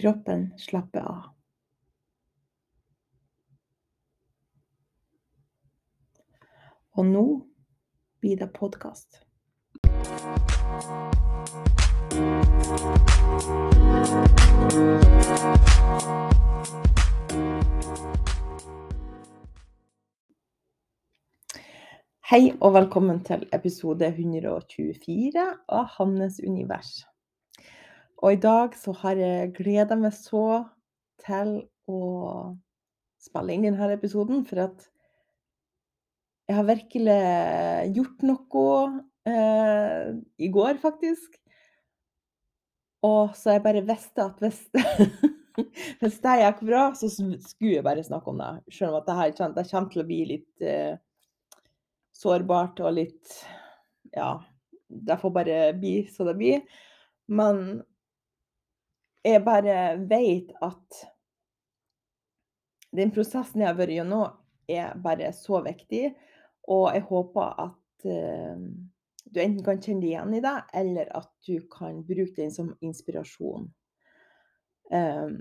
Kroppen slapper av. Og nå blir det podkast. Hei og velkommen til episode 124 av Hannes univers. Og i dag så har jeg gleda meg så til å spille inn denne episoden, for at jeg har virkelig gjort noe eh, i går, faktisk. Og så jeg bare visste at hvis, hvis det gikk bra, så skulle jeg bare snakke om det. Selv om at det, her, kommer til å bli litt eh, sårbart og litt Ja, det får bare bli så det blir. Men jeg bare vet at den prosessen jeg har vært gjennom, er bare så viktig. Og jeg håper at uh, du enten kan kjenne deg igjen i det, eller at du kan bruke den som inspirasjon. Um,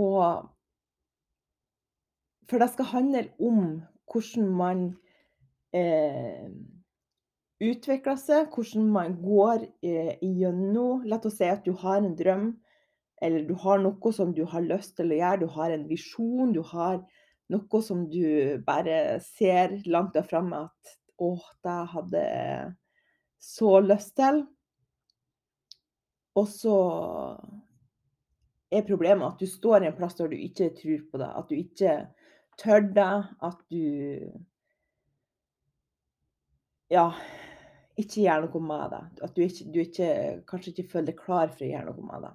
og For det skal handle om hvordan man eh, utvikler seg, hvordan man går eh, igjennom La oss si at du har en drøm, eller du har noe som du har lyst til å gjøre, du har en visjon, du har noe som du bare ser langt der framme at å, det hadde så lyst til. Og så er problemet at du står i en plass der du ikke tror på det, at du ikke tør det, at du ja, ikke gjør noe med det. At du, ikke, du ikke, kanskje ikke føler deg klar for å gjøre noe med det.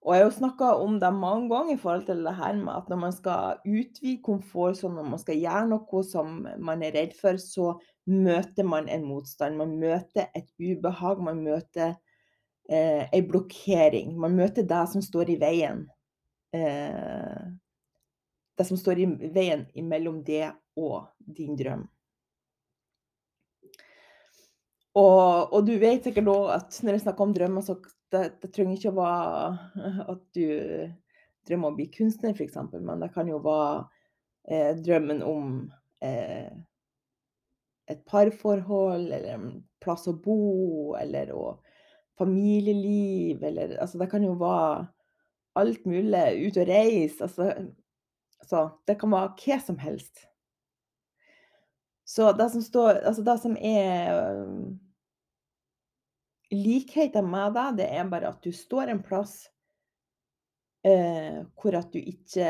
Og jeg har jo snakka om det mange ganger i forhold til det her med at når man skal utvide komfortsonen, når man skal gjøre noe som man er redd for, så møter man en motstand. Man møter et ubehag, man møter eh, en blokkering. Man møter det som står i veien. Eh, det som står i veien mellom det og din drøm. Og, og, du vet sikkert òg at når jeg snakker om drømmer, så det, det trenger ikke å være at du drømmer om å bli kunstner, f.eks., men det kan jo være eh, drømmen om eh, et parforhold, eller en plass å bo, eller å, familieliv, eller Altså, det kan jo være alt mulig. Ut og reise. Altså, så det kan være hva som helst. Så det som står Altså det som er um, likheten med deg, det er bare at du står en plass eh, hvor at du ikke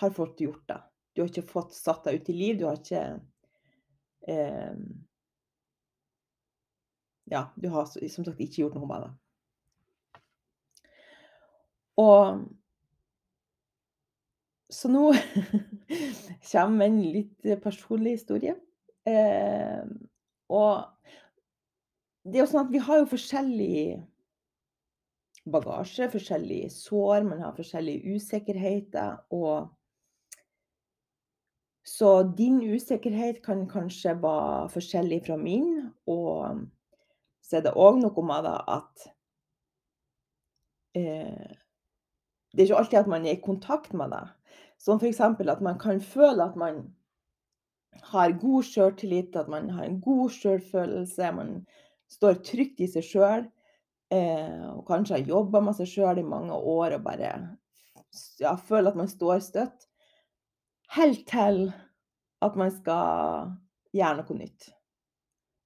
har fått gjort det. Du har ikke fått satt deg ut i liv. Du har ikke eh, Ja, du har som sagt ikke gjort noe med det. Og så nå kommer en litt personlig historie. Eh, og det er jo sånn at vi har jo forskjellig bagasje, forskjellige sår, man har forskjellige usikkerheter, og Så din usikkerhet kan kanskje være forskjellig fra min, og så er det òg noe med det at eh, Det er ikke alltid at man er i kontakt med det. Som eksempel at man kan føle at man har god sjøltillit, at man har en god sjølfølelse, man står trygt i seg sjøl, eh, og kanskje har jobba med seg sjøl i mange år og bare ja, føler at man står støtt. Helt til at man skal gjøre noe nytt.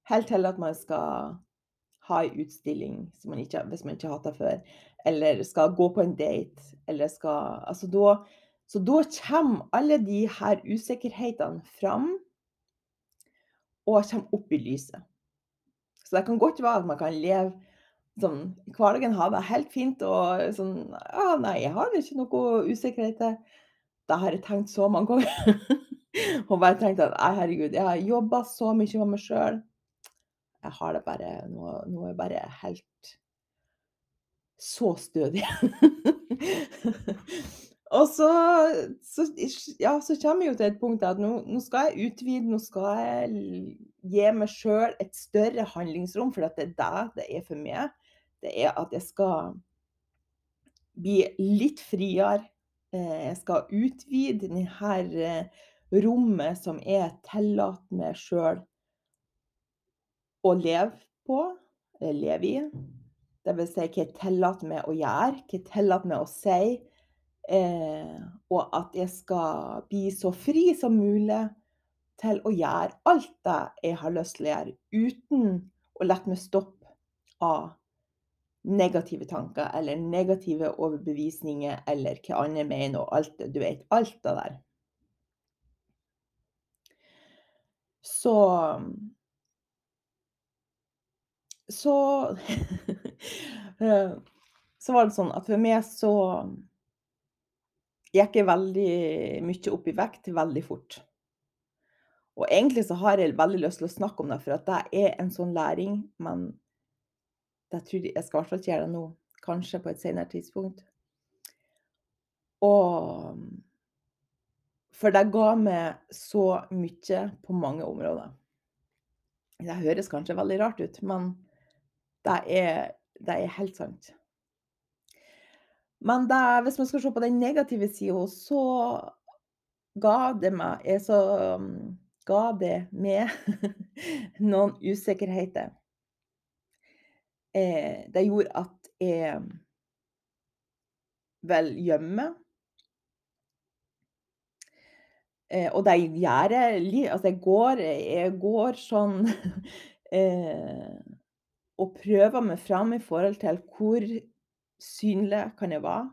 Helt til at man skal ha ei utstilling man ikke, hvis man ikke har hatt det før, eller skal gå på en date, eller skal Altså da Så da kommer alle de her usikkerhetene fram, og kommer opp i lyset. Så det kan godt være at man kan leve sånn hverdagen, har det helt fint og sånn Ja, nei, jeg har ikke noe usikkerheter. Det har jeg tenkt så mange ganger. Og bare tenkt at herregud, jeg har jobba så mye med meg sjøl. Jeg har det bare nå, nå er jeg bare helt så stødig. og så, så, ja, så kommer jeg jo til et punkt at nå, nå skal jeg utvide, nå skal jeg gi meg sjøl et større handlingsrom, for det er det det er for meg. Det er at jeg skal bli litt friere. Jeg skal utvide denne rommet som jeg tillater meg sjøl å leve på, eller leve i. Vil si hva jeg tillater meg å gjøre, hva jeg tillater meg å si. Eh, og at jeg skal bli så fri som mulig til å gjøre alt det jeg har lyst til å gjøre, uten å la meg stoppe av negative tanker eller negative overbevisninger eller hva andre mener og alt det, du vet, alt det der. Så Så Så var det sånn at for meg så gikk jeg veldig mye opp i vekt veldig fort. Og egentlig så har jeg veldig lyst til å snakke om det, for at det er en sånn læring, men jeg tror jeg skal i hvert fall ikke gjøre det nå. Kanskje på et senere tidspunkt. Og For det ga meg så mye på mange områder. Det høres kanskje veldig rart ut, men det er, det er helt sant. Men det, hvis man skal se på den negative sida, så ga det meg så ga det meg noen usikkerheter eh, det gjorde at jeg vel gjemmer. Eh, og det gjør jeg Altså, jeg går, jeg går sånn eh, Og prøver meg fram i forhold til hvor synlig kan jeg være?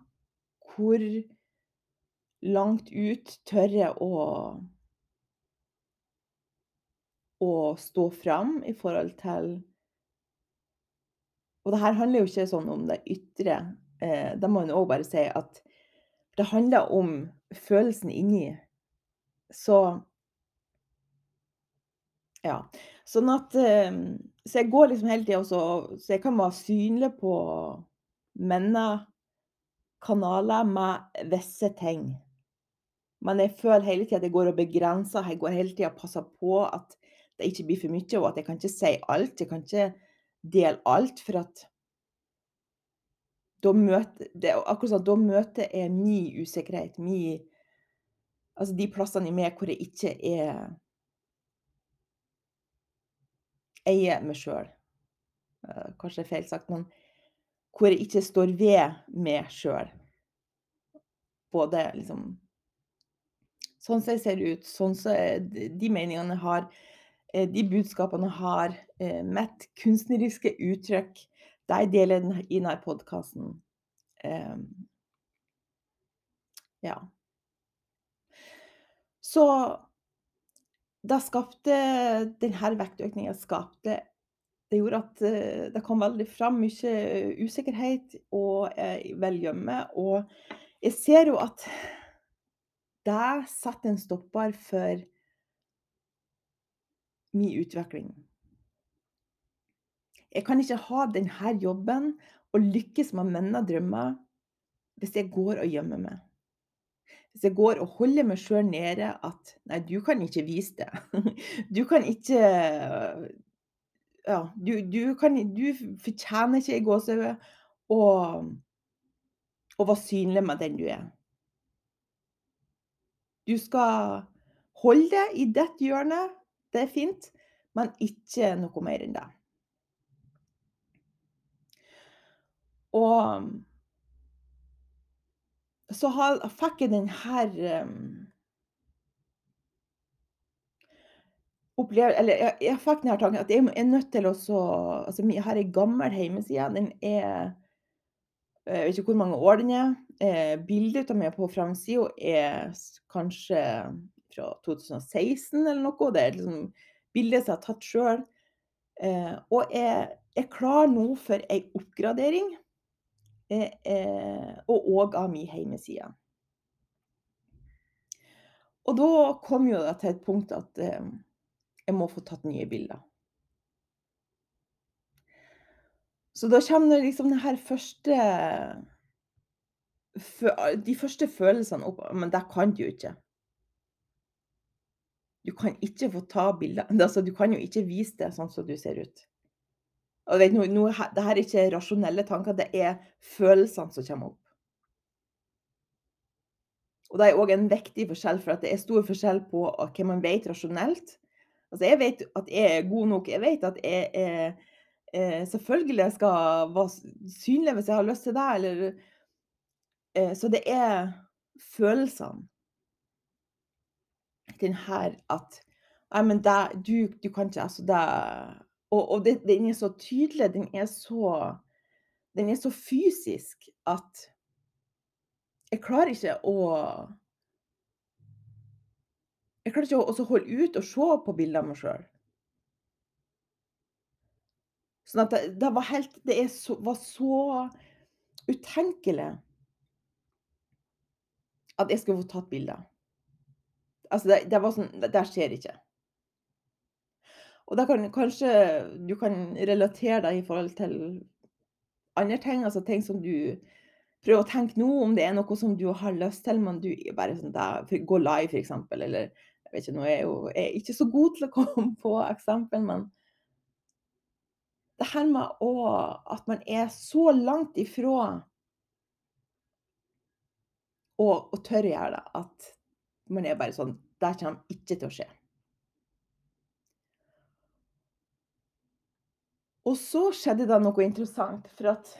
Hvor langt ut tør jeg å å stå fram i forhold til og det her handler jo ikke sånn om det ytre. Eh, da må man òg bare si at det handler om følelsen inni. Så Ja. Sånn at eh, Så jeg går liksom hele tida så, så jeg kan være synlig på mine kanaler med visse ting. Men jeg føler hele tida at jeg går og begrenser. Jeg går hele tida og passer på at det ikke blir for mye, og at jeg kan ikke si alt. Jeg kan ikke dele alt, for at da møter, det akkurat sånn, da møter jeg min usikkerhet, min Altså de plassene i meg hvor jeg ikke er eier meg sjøl. Eh, kanskje det er feil sagt, men hvor jeg ikke står ved meg sjøl. Både liksom Sånn som jeg ser ut, sånn som de meningene jeg har, Eh, de budskapene har, eh, mitt kunstneriske uttrykk, de deler jeg i denne podkasten. Ehm, ja. Så det skapte Denne vektøkningen skapte Det gjorde at eh, det kom veldig fram mye usikkerhet og velgjemme. Og jeg ser jo at det setter en stopper for min utvikling. Jeg kan ikke ha denne jobben og lykkes med mine drømmer hvis jeg går og gjemmer meg. Hvis jeg går og holder meg sjøl nede at Nei, du kan ikke vise det. Du kan ikke Ja, du, du, kan, du fortjener ikke i gåsehud å, være synlig med den du er. Du skal holde det i ditt hjørne, det er fint, men ikke noe mer enn det. Og så fikk jeg den her um, opplever, eller jeg, jeg fikk den her tanken at jeg er nødt til å så altså, Jeg har ei gammel hjemmeside. Den er Jeg vet ikke hvor mange år den er. Eh, bildet av meg på framsida er kanskje fra 2016 eller noe. Det er liksom bilde som jeg har tatt sjøl. Eh, og jeg er klar nå for ei oppgradering. Eh, og òg av min hjemmeside. Og da kom jo det til et punkt at eh, jeg må få tatt nye bilder. Så da kommer liksom det her første De første følelsene opp. Men det kan du jo ikke. Du kan ikke få ta bilder. Altså, du kan jo ikke vise det sånn som du ser ut. Og vet, nå, nå, det her er ikke rasjonelle tanker, det er følelsene som kommer opp. Og det er òg en viktig forskjell, for det er stor forskjell på hva man vet rasjonelt. Altså, jeg vet at jeg er god nok. Jeg vet at jeg eh, selvfølgelig skal være synlig hvis jeg har lyst til det, eller eh, Så det er følelsene. Den her at Nei, men det, du, du kan ikke Altså, det og, og det, den er så tydelig, den er så Den er så fysisk at jeg klarer ikke å Jeg klarer ikke å holde ut og se på bilder av meg sjøl. Sånn at det, det var helt Det så, var så utenkelig at jeg skulle få tatt bilder. Altså, det, det var sånn Det skjer ikke. Og da kan kanskje du kan relatere deg i forhold til andre ting, altså ting som du prøver å tenke nå, om det er noe som du har lyst til, men du bare sånn der, Gå live, f.eks., eller jeg vet ikke, nå er jeg jo er ikke så god til å komme på eksempel, men det her med å, at man er så langt ifra å, å tørre gjøre det, at man er bare sånn Det kommer ikke til å skje. Og så skjedde det noe interessant, for at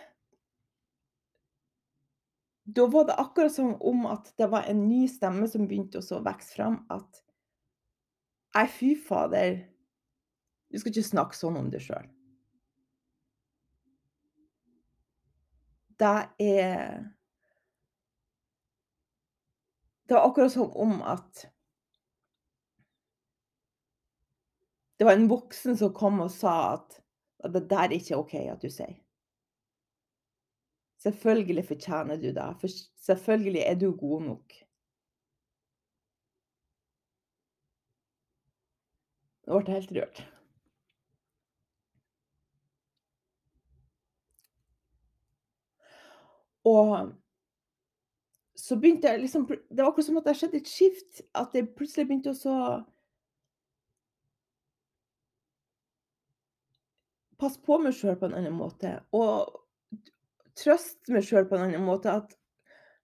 da var det akkurat som om at det var en ny stemme som begynte å vokse fram, at Nei, fy fader, du skal ikke snakke sånn om deg sjøl. Det er Det var akkurat som om at Det var en voksen som kom og sa at at det der er ikke OK at du sier. Selvfølgelig fortjener du det. For selvfølgelig er du god nok. Nå ble jeg helt rørt. Og så begynte jeg liksom Det var akkurat som at det skjedde et skift. At jeg plutselig begynte å så passe på meg sjøl på en annen måte. Og trøste meg sjøl på en annen måte. At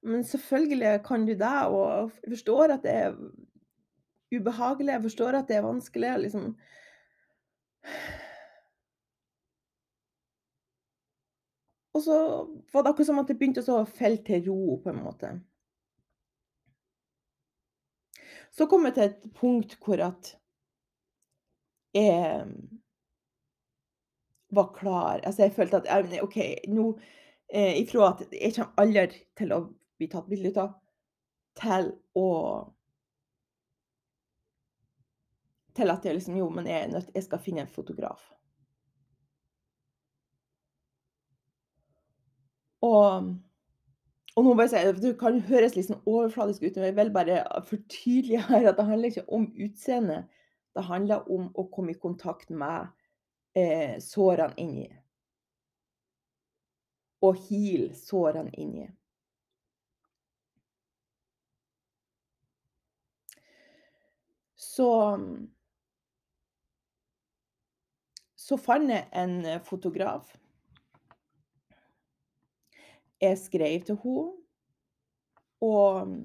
men selvfølgelig kan du det, og jeg forstår at det er ubehagelig, jeg forstår at det er vanskelig. liksom. Og så var det akkurat som at det begynte å falle til ro, på en måte. Så kom jeg til et punkt hvor at jeg var klar. Altså, jeg følte at OK, nå eh, ifra at jeg kommer aldri til å bli tatt bilde av, til å Til at jeg liksom Jo, men jeg nødt Jeg skal finne en fotograf. Og og nå bare si, Det kan høres litt sånn overfladisk ut, men jeg vil bare fortydelige her at det handler ikke om utseende. Det handler om å komme i kontakt med eh, sårene inni. Og heal sårene inni. Så Så fant jeg en fotograf. Jeg skrev til henne. Og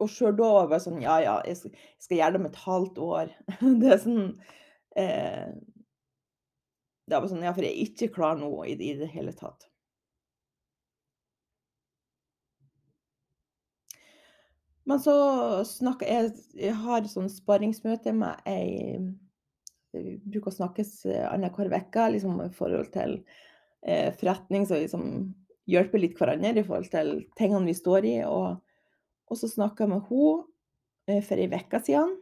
og sjøl da var jeg sånn Ja, ja, jeg skal jeg skal gjøre det om et halvt år. Det er sånn eh Det var sånn Ja, for jeg er ikke klar nå i det i det hele tatt. Men så snakker jeg Jeg har sånn sparringsmøte med ei Vi bruker å snakkes annenhver uke, liksom i forhold til eh, forretning, så liksom hjelper litt hverandre i forhold til tingene vi står i. Og, og så snakka jeg med henne for ei uke siden.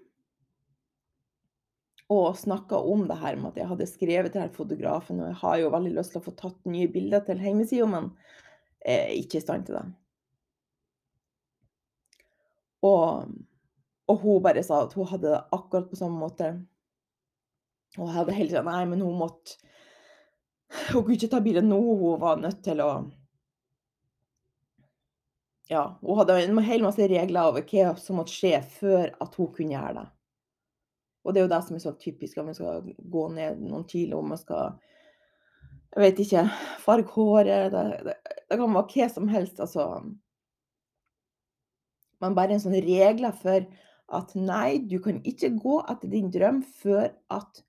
Og snakka om det her med at jeg hadde skrevet til den fotografen, og jeg har jo veldig lyst til å få tatt nye bilder til hjemmesida, men er ikke i stand til det. Og og hun bare sa at hun hadde det akkurat på samme måte. Og jeg hadde hele tida Nei, men hun måtte Hun kunne ikke ta bilde nå, hun var nødt til å Ja, hun hadde en hel masse regler over hva som måtte skje før at hun kunne gjøre det. Og det er jo det som er så typisk, at man skal gå ned noen kilo, man skal Jeg vet ikke, farge håret, det det det kan være hva som helst, altså. Men bare en sånn regler for at nei, du kan ikke gå etter din drøm før at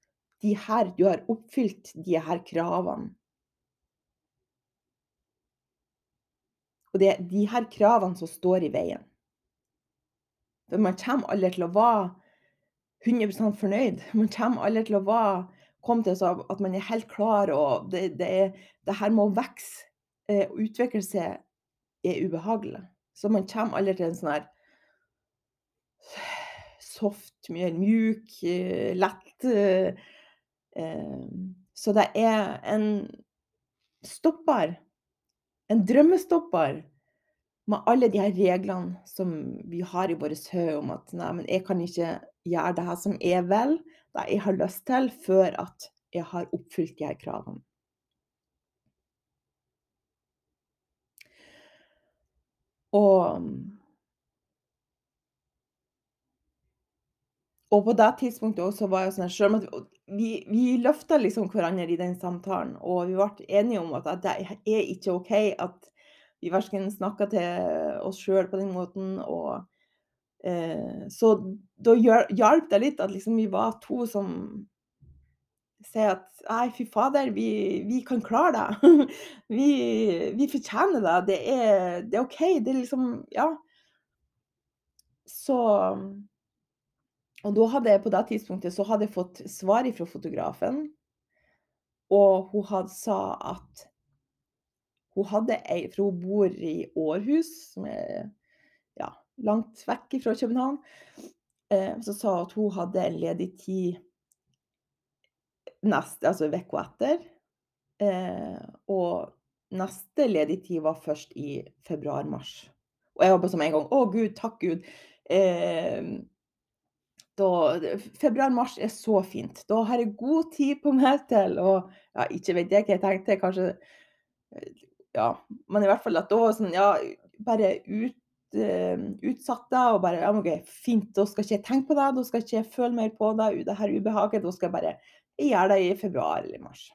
de her du har oppfylt de her kravene. Og det er de her kravene som står i veien. For man kommer aldri til å være 100 fornøyd. Man kommer aldri til å være komme til at man er helt klar, og det det er det her med å vokse, eh, utvikle seg er ubehagelig. Så man kommer aldri til en sånn her soft, mye mjuk, lett Så det er en stopper, en drømmestopper, med alle de her reglene som vi har i vårt hode om at nei, men jeg kan ikke gjøre det her som jeg vil, det jeg har lyst til, før at jeg har oppfylt de her kravene. Og Og på det tidspunktet også var jeg sånn selv om vi vi løfta liksom hverandre i den samtalen, og vi ble enige om at det er ikke OK at vi verken snakka til oss sjøl på den måten, og eh, så da hjalp det litt at liksom vi var to som sier at nei, fy fader, vi vi kan klare det. Vi vi fortjener det. Det er det er OK. Det er liksom ja. Så og da hadde jeg på det tidspunktet så hadde jeg fått svar fra fotografen. Og hun hadde sa at hun hadde ei for hun bor i Århus, som er, ja, langt vekk fra København. Eh, så sa hun at hun hadde en ledig tid neste altså uka etter. Eh, og neste ledig tid var først i februar-mars. Og jeg bare som en gang Å gud, takk Gud. Eh, Februar-mars er så fint. Da har jeg god tid på meg til å ja, ikke vet jeg hva jeg tenkte, kanskje Ja, men i hvert fall at da sånn Ja, bare ut utsatt det og bare Ja, OK, fint, da skal ikke jeg tenke på det, da skal ikke jeg føle mer på det, det her ubehaget, da skal jeg bare jeg gjøre det i februar eller mars.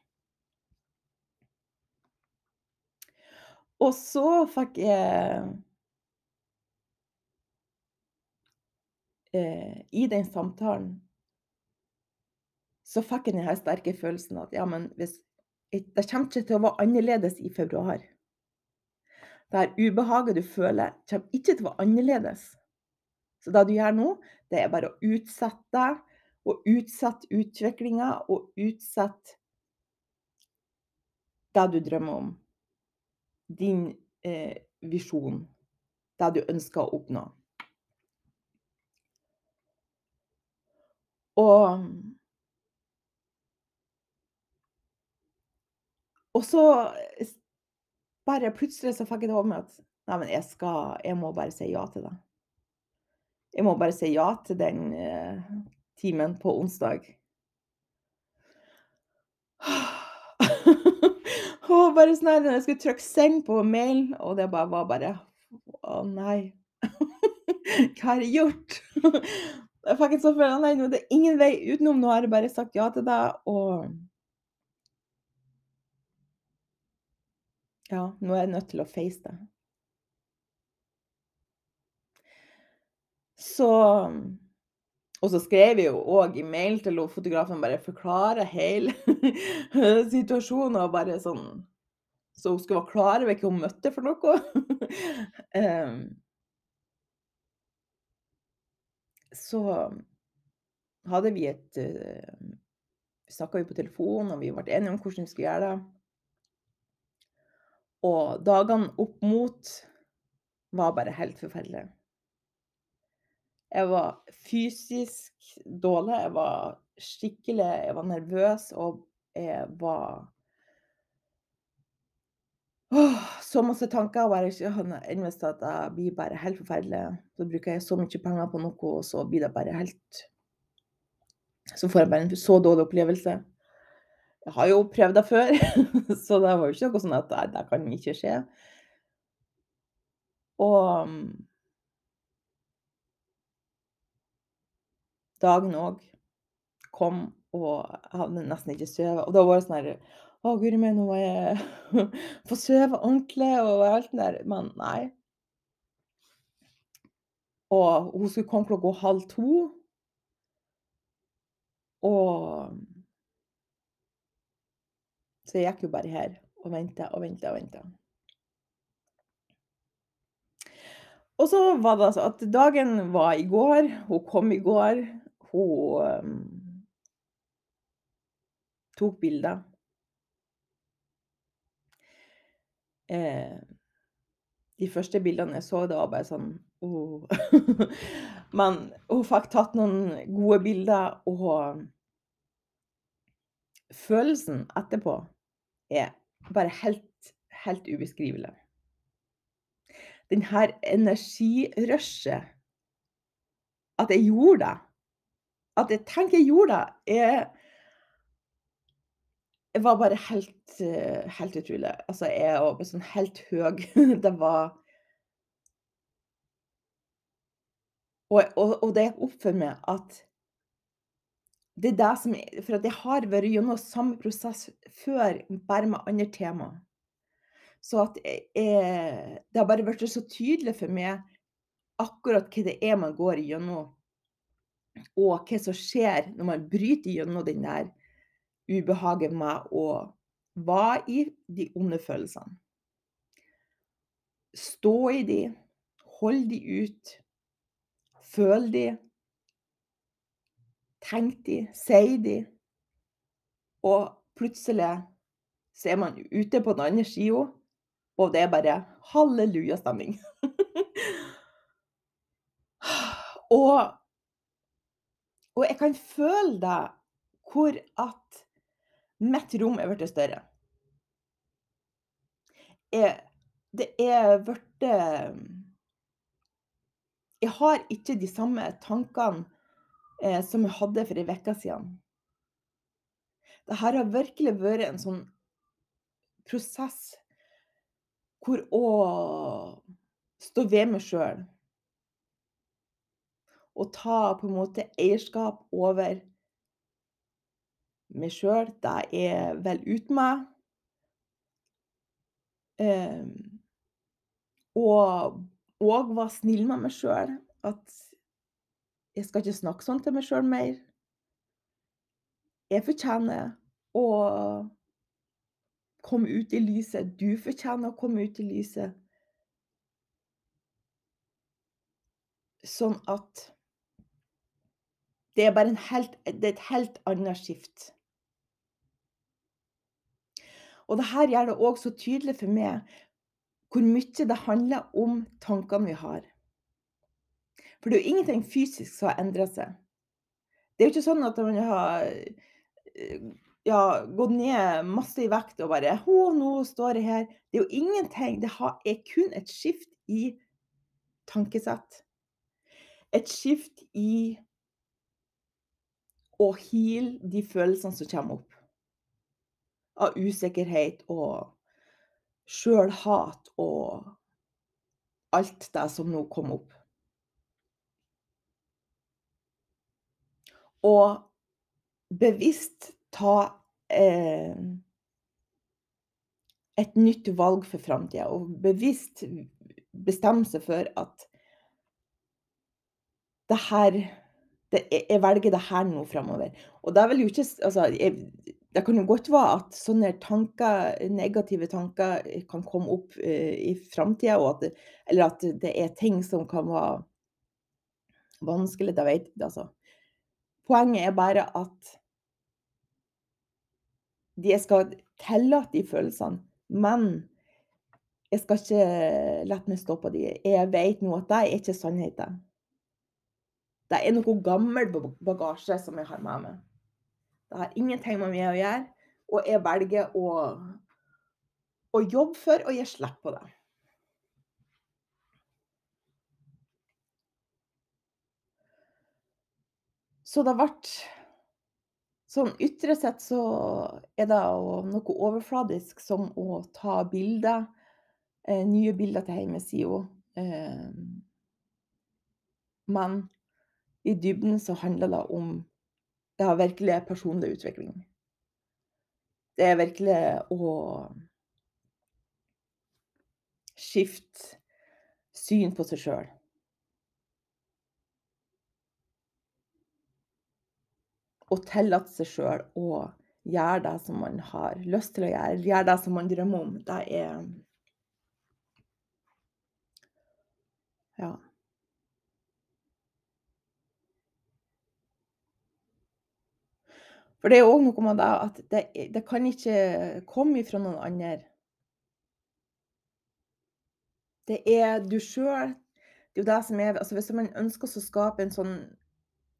Og så fikk jeg eh, I den samtalen så fikk jeg den sterke følelsen at ja, men hvis det kommer ikke til å være annerledes i februar. Det her ubehaget du føler, kommer ikke til å være annerledes. Så det du gjør nå, det er bare å utsette og utsette utviklinga, og utsette det du drømmer om. Din, eh, visjon. Det du ønsker å oppnå. Og Og så bare plutselig så fikk jeg det over meg at nei, men jeg skal jeg må bare si ja til det. Jeg må bare si ja til den, timen på onsdag. Og bare sånn her jeg skulle trykke 'send' på mailen, og det bare var bare Å nei. Hva har jeg gjort? Jeg fikk en sånn følelse nei, nå er ingen vei utenom, nå har jeg bare sagt ja til deg, og Ja, nå er jeg nødt til å face det. Så og så skrev jeg jo òg i mail til fotografen, bare forklare hele situasjonen og bare sånn Så hun skulle være klar over hva hun møtte for noe. Så hadde vi et snakka vi på telefon, og vi ble enige om hvordan vi skulle gjøre det. Og dagene opp mot var bare helt forferdelige. Jeg var fysisk dårlig, jeg var skikkelig jeg var nervøs, og jeg var Åh, så masse tanker, og bare ikke han at jeg blir bare helt forferdelig. Så bruker jeg så mye penger på noe, og så blir det bare helt Så får jeg bare en så dårlig opplevelse. Jeg har jo prøvd det før, så det var jo ikke noe sånn at nei, det kan ikke skje. Og Dagen òg kom, og jeg hadde nesten ikke sovet. Og da var det sånn her Å, guri meg, nå må jeg få sove ordentlig og alt det der. Men nei. Og hun skulle komme klokka halv to. Og Så jeg gikk jo bare her og venta og venta og venta. Og så var det altså at dagen var i går, hun kom i går. Hun tok bilder. Eh, de første bildene jeg så, det var bare sånn oh. Men hun fikk tatt noen gode bilder, og følelsen etterpå er bare helt, helt ubeskrivelig. Denne energirushet At jeg gjorde det. At jeg tenker jeg gjorde det, er var bare helt helt utrolig. Altså, jeg var sånn helt høy. Det var Og og og det gikk opp for meg at det er det som For at jeg har vært gjennom samme prosess før, bare med andre tema. Så at jeg Det har bare blitt så tydelig for meg akkurat hva det er man går igjennom, og hva som skjer når man bryter gjennom den der ubehaget med å være i de onde følelsene. Stå i de, hold de ut, føl de. Tenk de, si de. Og plutselig så er man ute på den andre sida, og det er bare hallelujastemning. Og og jeg kan føle det, hvor at mitt rom er blitt større. Jeg det er blitt Jeg har ikke de samme tankene, eh, som jeg hadde for ei uke siden. Det her har virkelig vært en sånn prosess hvor å stå ved meg sjøl. Og ta på en måte eierskap over meg sjøl, det jeg vel ut meg. Ehm, og og være snill med meg sjøl. At jeg skal ikke snakke sånn til meg sjøl mer. Jeg fortjener å komme ut i lyset. Du fortjener å komme ut i lyset. Sånn at det er helt det er et helt annet skift. Og det her gjør det òg så tydelig for meg hvor mye det handler om tankene vi har. For det er jo ingenting fysisk som har endra seg. Det er jo ikke sånn at man har ja, gått ned masse i vekt og bare 'Å, nå står jeg her.' Det er jo ingenting. Det er kun et skift i tankesett. Et skift i å heale de følelsene som kommer opp. av usikkerhet og sjølhat og alt det som nå kom opp. Og bevisst ta eh, et nytt valg for framtida, og bevisst bestemme seg for at det her det, Jeg velger det her nå framover. Og det vil jo ikke Altså, jeg, det kan jo godt være at sånne tanker, negative tanker kan komme opp uh, i framtida, eller at det er ting som kan være vanskelig. Det vet jeg, altså. Poenget er bare at jeg skal tillate de følelsene, men jeg skal ikke la meg stå på de. Jeg vet nå at det er ikke sannheten. Det er noe gammel bagasje som jeg har med meg. Det har ingenting med meg å gjøre, og jeg velger å, å jobbe for å gi slipp på det. Så det ble Sånn ytre sett så er det noe overfladisk som å ta bilder, eh, nye bilder til hjemmesida. Eh, men i dybden så handler det om Det har virkelig personlig utvikling. Det er virkelig å skifte syn på seg sjøl. Og tillate seg sjøl å gjøre det som man har lyst til å gjøre, gjøre det som man drømmer om. Det er Ja. For det er òg noe med det at det, det kan ikke komme ifra noen andre. Det er du sjøl Det er jo det som er altså Hvis man ønsker å skape en sånn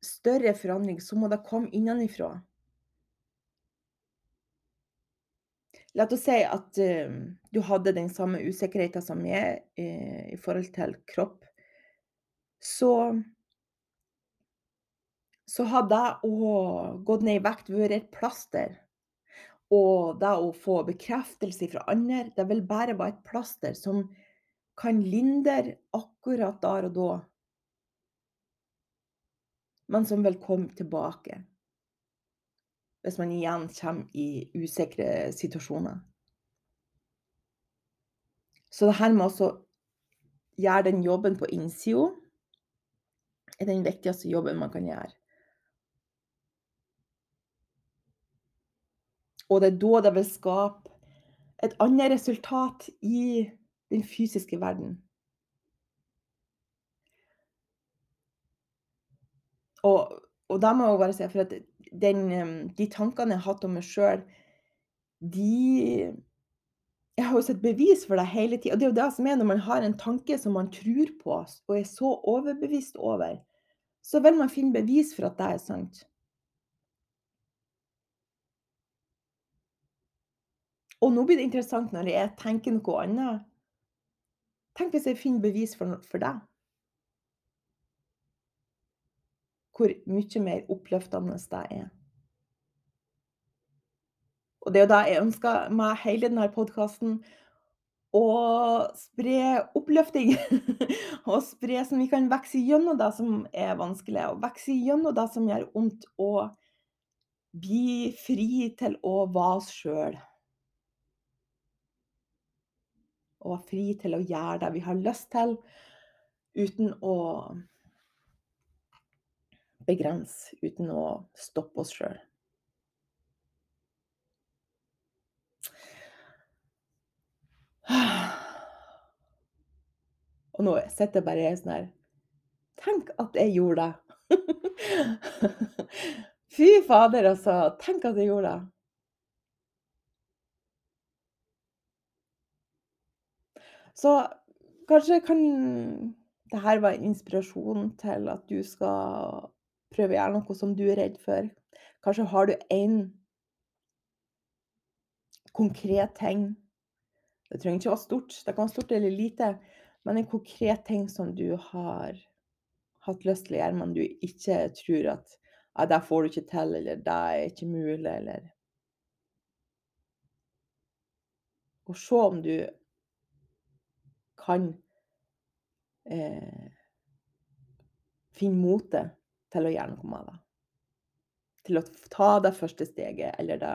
større forandring, så må det komme innenfra. La oss si at uh, du hadde den samme usikkerheten som meg uh, i forhold til kropp. Så så har det å gå ned i vekt vært et plaster. Og det å få bekreftelse fra andre, det vil bare være et plaster som kan lindre akkurat der og da. Men som vil komme tilbake. Hvis man igjen kommer i usikre situasjoner. Så det her med å gjøre den jobben på innsida er den viktigste jobben man kan gjøre. Og det er da det vil skape et annet resultat i den fysiske verden. Og, og da må jeg bare si, for at den, de tankene jeg har hatt om meg sjøl, de Jeg har jo sett bevis for det hele tida. Og det er jo det som er når man har en tanke som man tror på og er så overbevist over, så vil man finne bevis for at det er sant. Og nå blir det interessant når jeg tenker noe annet. Tenk hvis jeg finner bevis for, for deg. Hvor mye mer oppløftende det er. Og det er jo det jeg ønsker meg hele denne podkasten. Å spre oppløfting. og spre som vi kan vokse gjennom det som er vanskelig. Og vokse gjennom det som gjør vondt. Og bli fri til å være oss sjøl. og være fri til å gjøre det vi har lyst til, uten å begrense, uten å stoppe oss sjøl. Og nå sitter jeg bare sånn her Tenk at jeg gjorde det! Fy fader, altså. Tenk at jeg gjorde det. Så kanskje kan det her være inspirasjon til at du skal prøve å gjøre noe som du er redd for. Kanskje har du én konkret ting. Det trenger ikke å være stort, det kan være stort eller lite. Men en konkret ting som du har hatt lyst til å gjøre, men du ikke tror at ja, det får du ikke til, eller det er ikke mulig, eller og se om du kan eh, finne motet til å gjøre noe med det. Til å ta det første steget, eller det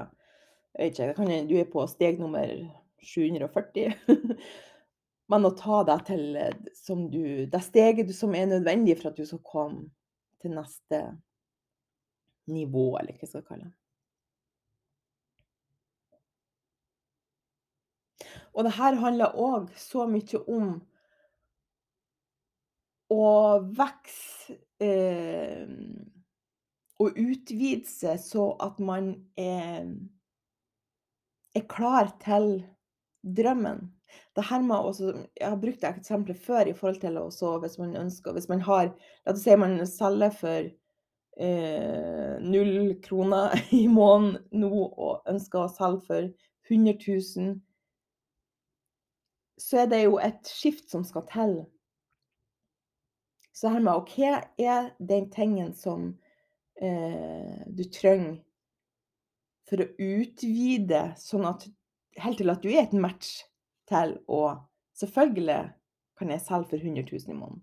jeg vet ikke, Du er på steg nummer 740. Men å ta det til du, det steget som er nødvendig for at du skal komme til neste nivå, eller hva jeg skal kalle det. Og det her handler òg så mye om å vokse og utvide seg så at man er, er klar til drømmen. Også, jeg har brukt det eksempelet før i forhold til også hvis man ønsker Hvis man har La oss si man selger for eh, null kroner i måneden nå og ønsker å selge for 100 000 så er det jo et skift som skal til. Så her med hva er den tingen som eh, du trenger for å utvide, sånn at helt til at du er et match til å Selvfølgelig kan jeg selge for 100 000 i måneden.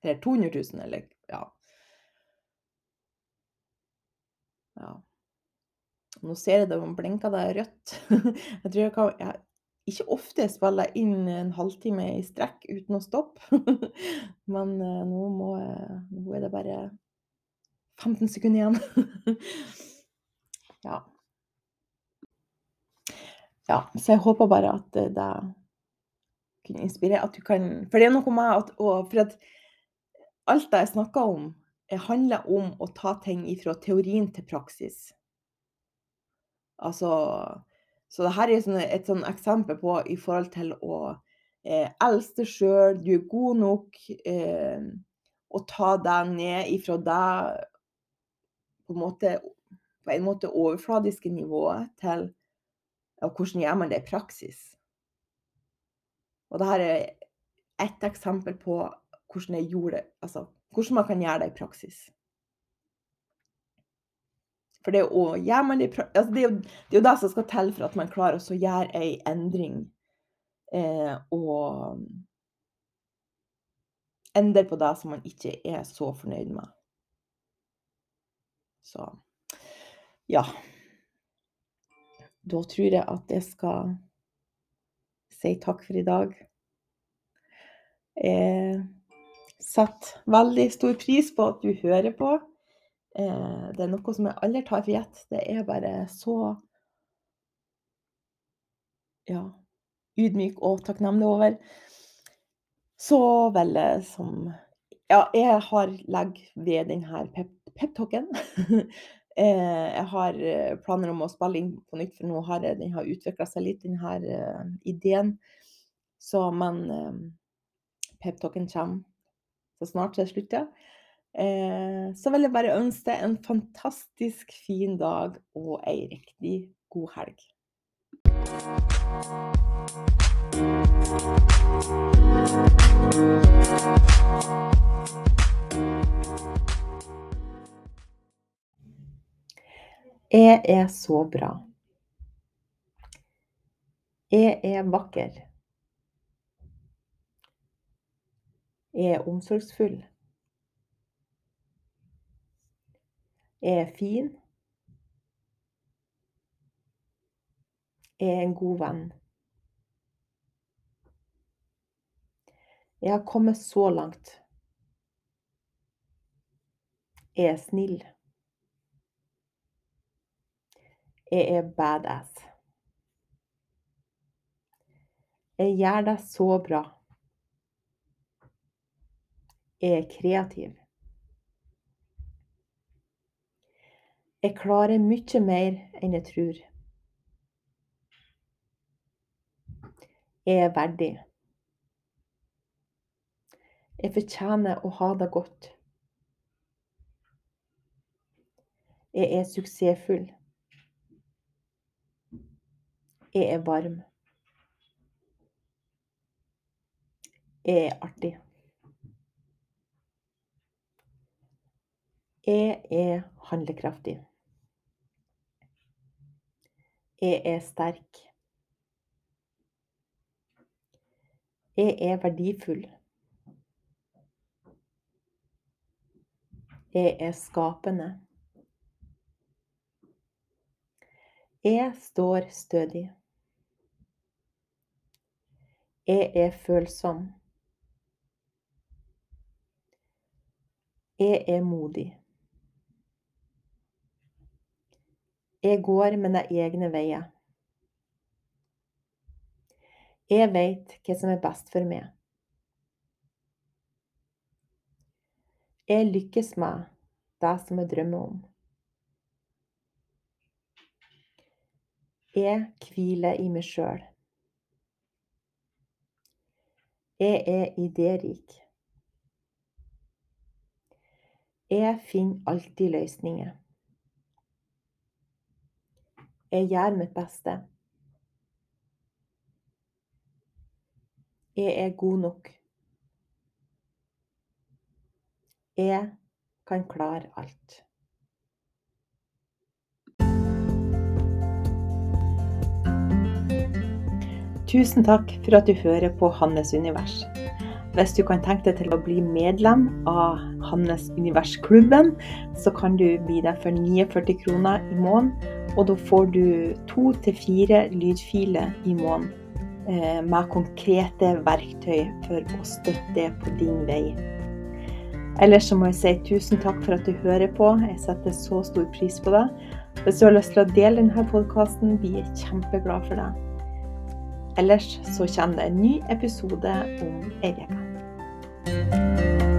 Eller 200 000, eller ja. ja. Nå ser jeg det blinker det rødt. Jeg tror jeg kan jeg, ikke ofte spiller inn en halvtime i strekk uten å stoppe. Men uh, nå, må, nå er det bare 15 sekunder igjen. ja. Ja, så jeg håper bare at det kunne inspirere At du kan For det er noe med at For at alt det jeg snakker om, handler om å ta ting fra teorien til praksis. Altså så dette er et sånn eksempel på i forhold til å eh, elske deg sjøl, du er god nok, eh, å ta deg ned ifra det på på en måte overfladiske nivået til ja, hvordan gjør man det i praksis. Og dette er ett eksempel på hvordan gjorde altså hvordan man kan gjøre det i praksis. For det, å, det, altså det, er jo, det, er jo, det som skal til for at man klarer å gjøre ei endring. Eh, og endre på det som man ikke er så fornøyd med. Så ja. Da tror jeg at jeg skal si takk for i dag. Jeg setter veldig stor pris på at du hører på. Eh, det er noe som jeg aldri tar for gitt. Det er bare så ja, ydmyk og takknemlig over. Så vel som Ja, jeg har legger ved denne peptalken. Eh, jeg har eh, planer om å spille inn på nytt, for nå har den utvikla seg litt, denne ideen. Så, men peptalken kommer så snart det slutter. Eh, så vil jeg bare ønske deg en fantastisk fin dag og ei riktig god helg. Jeg er så bra. Jeg er vakker. Jeg er omsorgsfull. Er fin. Er en god venn. Jeg har kommet så langt. Jeg er snill. Jeg er badass. Jeg gjør det så bra. Jeg er kreativ. Jeg klarer mye mer enn jeg tror. Jeg er verdig. Jeg fortjener å ha det godt. Jeg er suksessfull. Jeg er varm. Jeg er artig. Jeg er handlekraftig. Jeg er sterk. Jeg er verdifull. Jeg er skapende. Jeg står stødig. Jeg er følsom. Jeg er modig. Jeg går mine egne veier. Jeg vet hva som er best for meg. Jeg lykkes med det som jeg drømmer om. Jeg hviler i meg sjøl. Jeg er idérik. Jeg finner alltid løsninger. Jeg gjør mitt beste. Jeg er god nok. Jeg kan klare alt. Tusen takk for at du hører på Hannes univers. Hvis du kan tenke deg til å bli medlem av Hannes Univers-klubben, så kan du bli det for 49 kroner i måneden. Og da får du to til fire lydfiler i måneden eh, med konkrete verktøy for å støtte deg på din vei. Ellers så må jeg si tusen takk for at du hører på. Jeg setter så stor pris på det. Hvis du har lyst til å dele denne podkasten, blir jeg kjempeglad for det. Ellers så kommer det en ny episode om ei uke.